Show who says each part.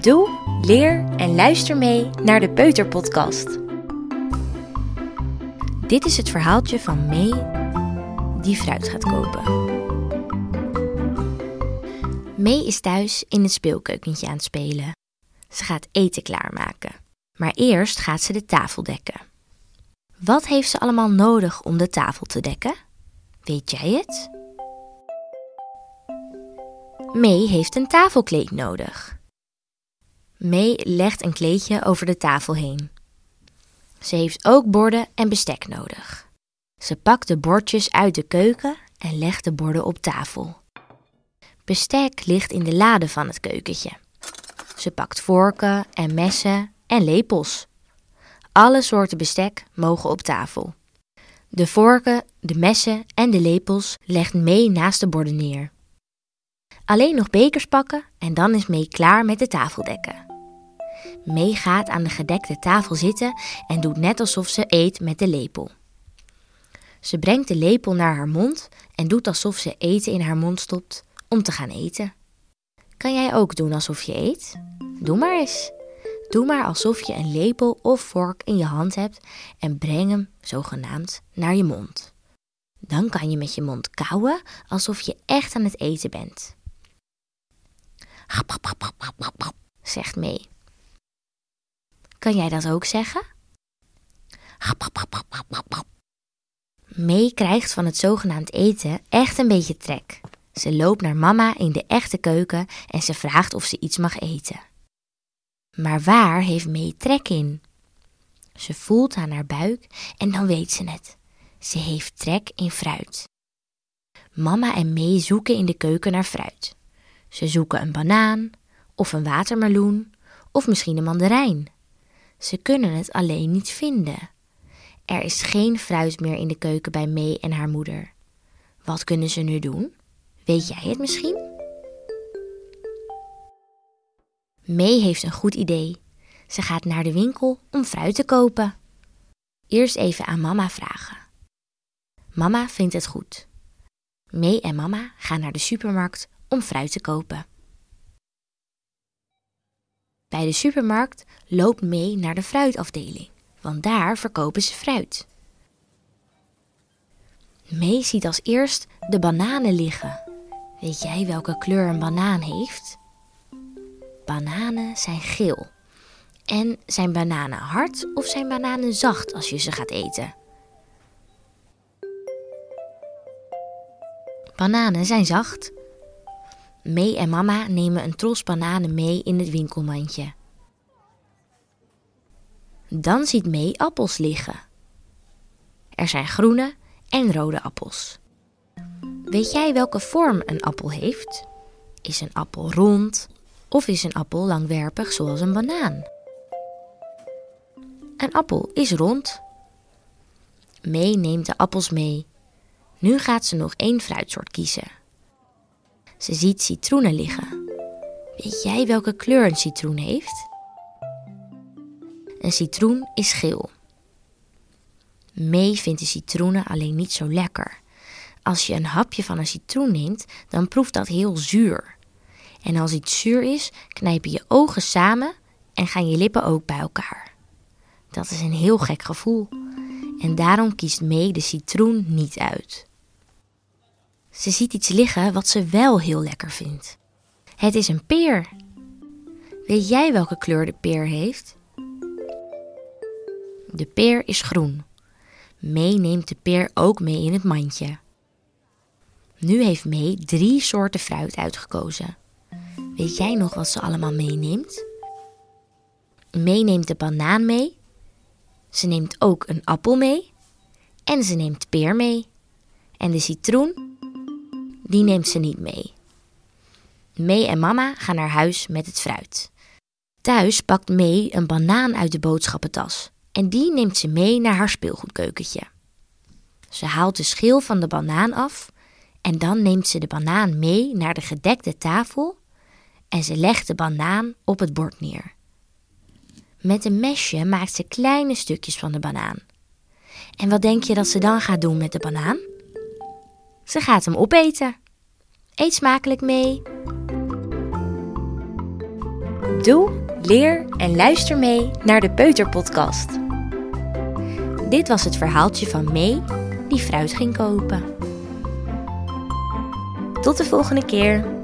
Speaker 1: Doe, leer en luister mee naar de Peuterpodcast. Dit is het verhaaltje van May die fruit gaat kopen. May is thuis in het speelkeukentje aan het spelen. Ze gaat eten klaarmaken. Maar eerst gaat ze de tafel dekken. Wat heeft ze allemaal nodig om de tafel te dekken? Weet jij het? May heeft een tafelkleed nodig. May legt een kleedje over de tafel heen. Ze heeft ook borden en bestek nodig. Ze pakt de bordjes uit de keuken en legt de borden op tafel. Bestek ligt in de lade van het keukentje. Ze pakt vorken en messen en lepels. Alle soorten bestek mogen op tafel. De vorken, de messen en de lepels legt mee naast de borden neer. Alleen nog bekers pakken en dan is mee klaar met de tafel dekken. Mee gaat aan de gedekte tafel zitten en doet net alsof ze eet met de lepel. Ze brengt de lepel naar haar mond en doet alsof ze eten in haar mond stopt om te gaan eten. Kan jij ook doen alsof je eet? Doe maar eens. Doe maar alsof je een lepel of vork in je hand hebt en breng hem zogenaamd naar je mond. Dan kan je met je mond kauwen alsof je echt aan het eten bent. Zegt Mee. Kan jij dat ook zeggen? Mee krijgt van het zogenaamd eten echt een beetje trek. Ze loopt naar mama in de echte keuken en ze vraagt of ze iets mag eten. Maar waar heeft Mee trek in? Ze voelt aan haar buik en dan weet ze het. Ze heeft trek in fruit. Mama en Mee zoeken in de keuken naar fruit. Ze zoeken een banaan, of een watermeloen, of misschien een mandarijn. Ze kunnen het alleen niet vinden. Er is geen fruit meer in de keuken bij Mee en haar moeder. Wat kunnen ze nu doen? Weet jij het misschien? Mee heeft een goed idee. Ze gaat naar de winkel om fruit te kopen. Eerst even aan mama vragen. Mama vindt het goed. Mee en mama gaan naar de supermarkt om fruit te kopen. Bij de supermarkt loopt Mee naar de fruitafdeling, want daar verkopen ze fruit. Mee ziet als eerst de bananen liggen. Weet jij welke kleur een banaan heeft? Bananen zijn geel. En zijn bananen hard of zijn bananen zacht als je ze gaat eten? Bananen zijn zacht. Mee en mama nemen een tros bananen mee in het winkelmandje. Dan ziet Mee appels liggen. Er zijn groene en rode appels. Weet jij welke vorm een appel heeft? Is een appel rond of is een appel langwerpig zoals een banaan? Een appel is rond. Mee neemt de appels mee. Nu gaat ze nog één fruitsoort kiezen. Ze ziet citroenen liggen. Weet jij welke kleur een citroen heeft? Een citroen is geel. Mee vindt de citroenen alleen niet zo lekker. Als je een hapje van een citroen neemt, dan proeft dat heel zuur. En als iets zuur is, knijpen je ogen samen en gaan je lippen ook bij elkaar. Dat is een heel gek gevoel. En daarom kiest Mee de citroen niet uit. Ze ziet iets liggen wat ze wel heel lekker vindt. Het is een peer. Weet jij welke kleur de peer heeft? De peer is groen. Mee neemt de peer ook mee in het mandje. Nu heeft Mee drie soorten fruit uitgekozen. Weet jij nog wat ze allemaal meeneemt? Mee neemt de banaan mee. Ze neemt ook een appel mee. En ze neemt peer mee. En de citroen, die neemt ze niet mee. Mee en mama gaan naar huis met het fruit. Thuis pakt Mee een banaan uit de boodschappentas en die neemt ze mee naar haar speelgoedkeukentje. Ze haalt de schil van de banaan af en dan neemt ze de banaan mee naar de gedekte tafel en ze legt de banaan op het bord neer. Met een mesje maakt ze kleine stukjes van de banaan. En wat denk je dat ze dan gaat doen met de banaan? Ze gaat hem opeten. Eet smakelijk mee. Doe, leer en luister mee naar de Peuterpodcast. Dit was het verhaaltje van May die fruit ging kopen. Tot de volgende keer.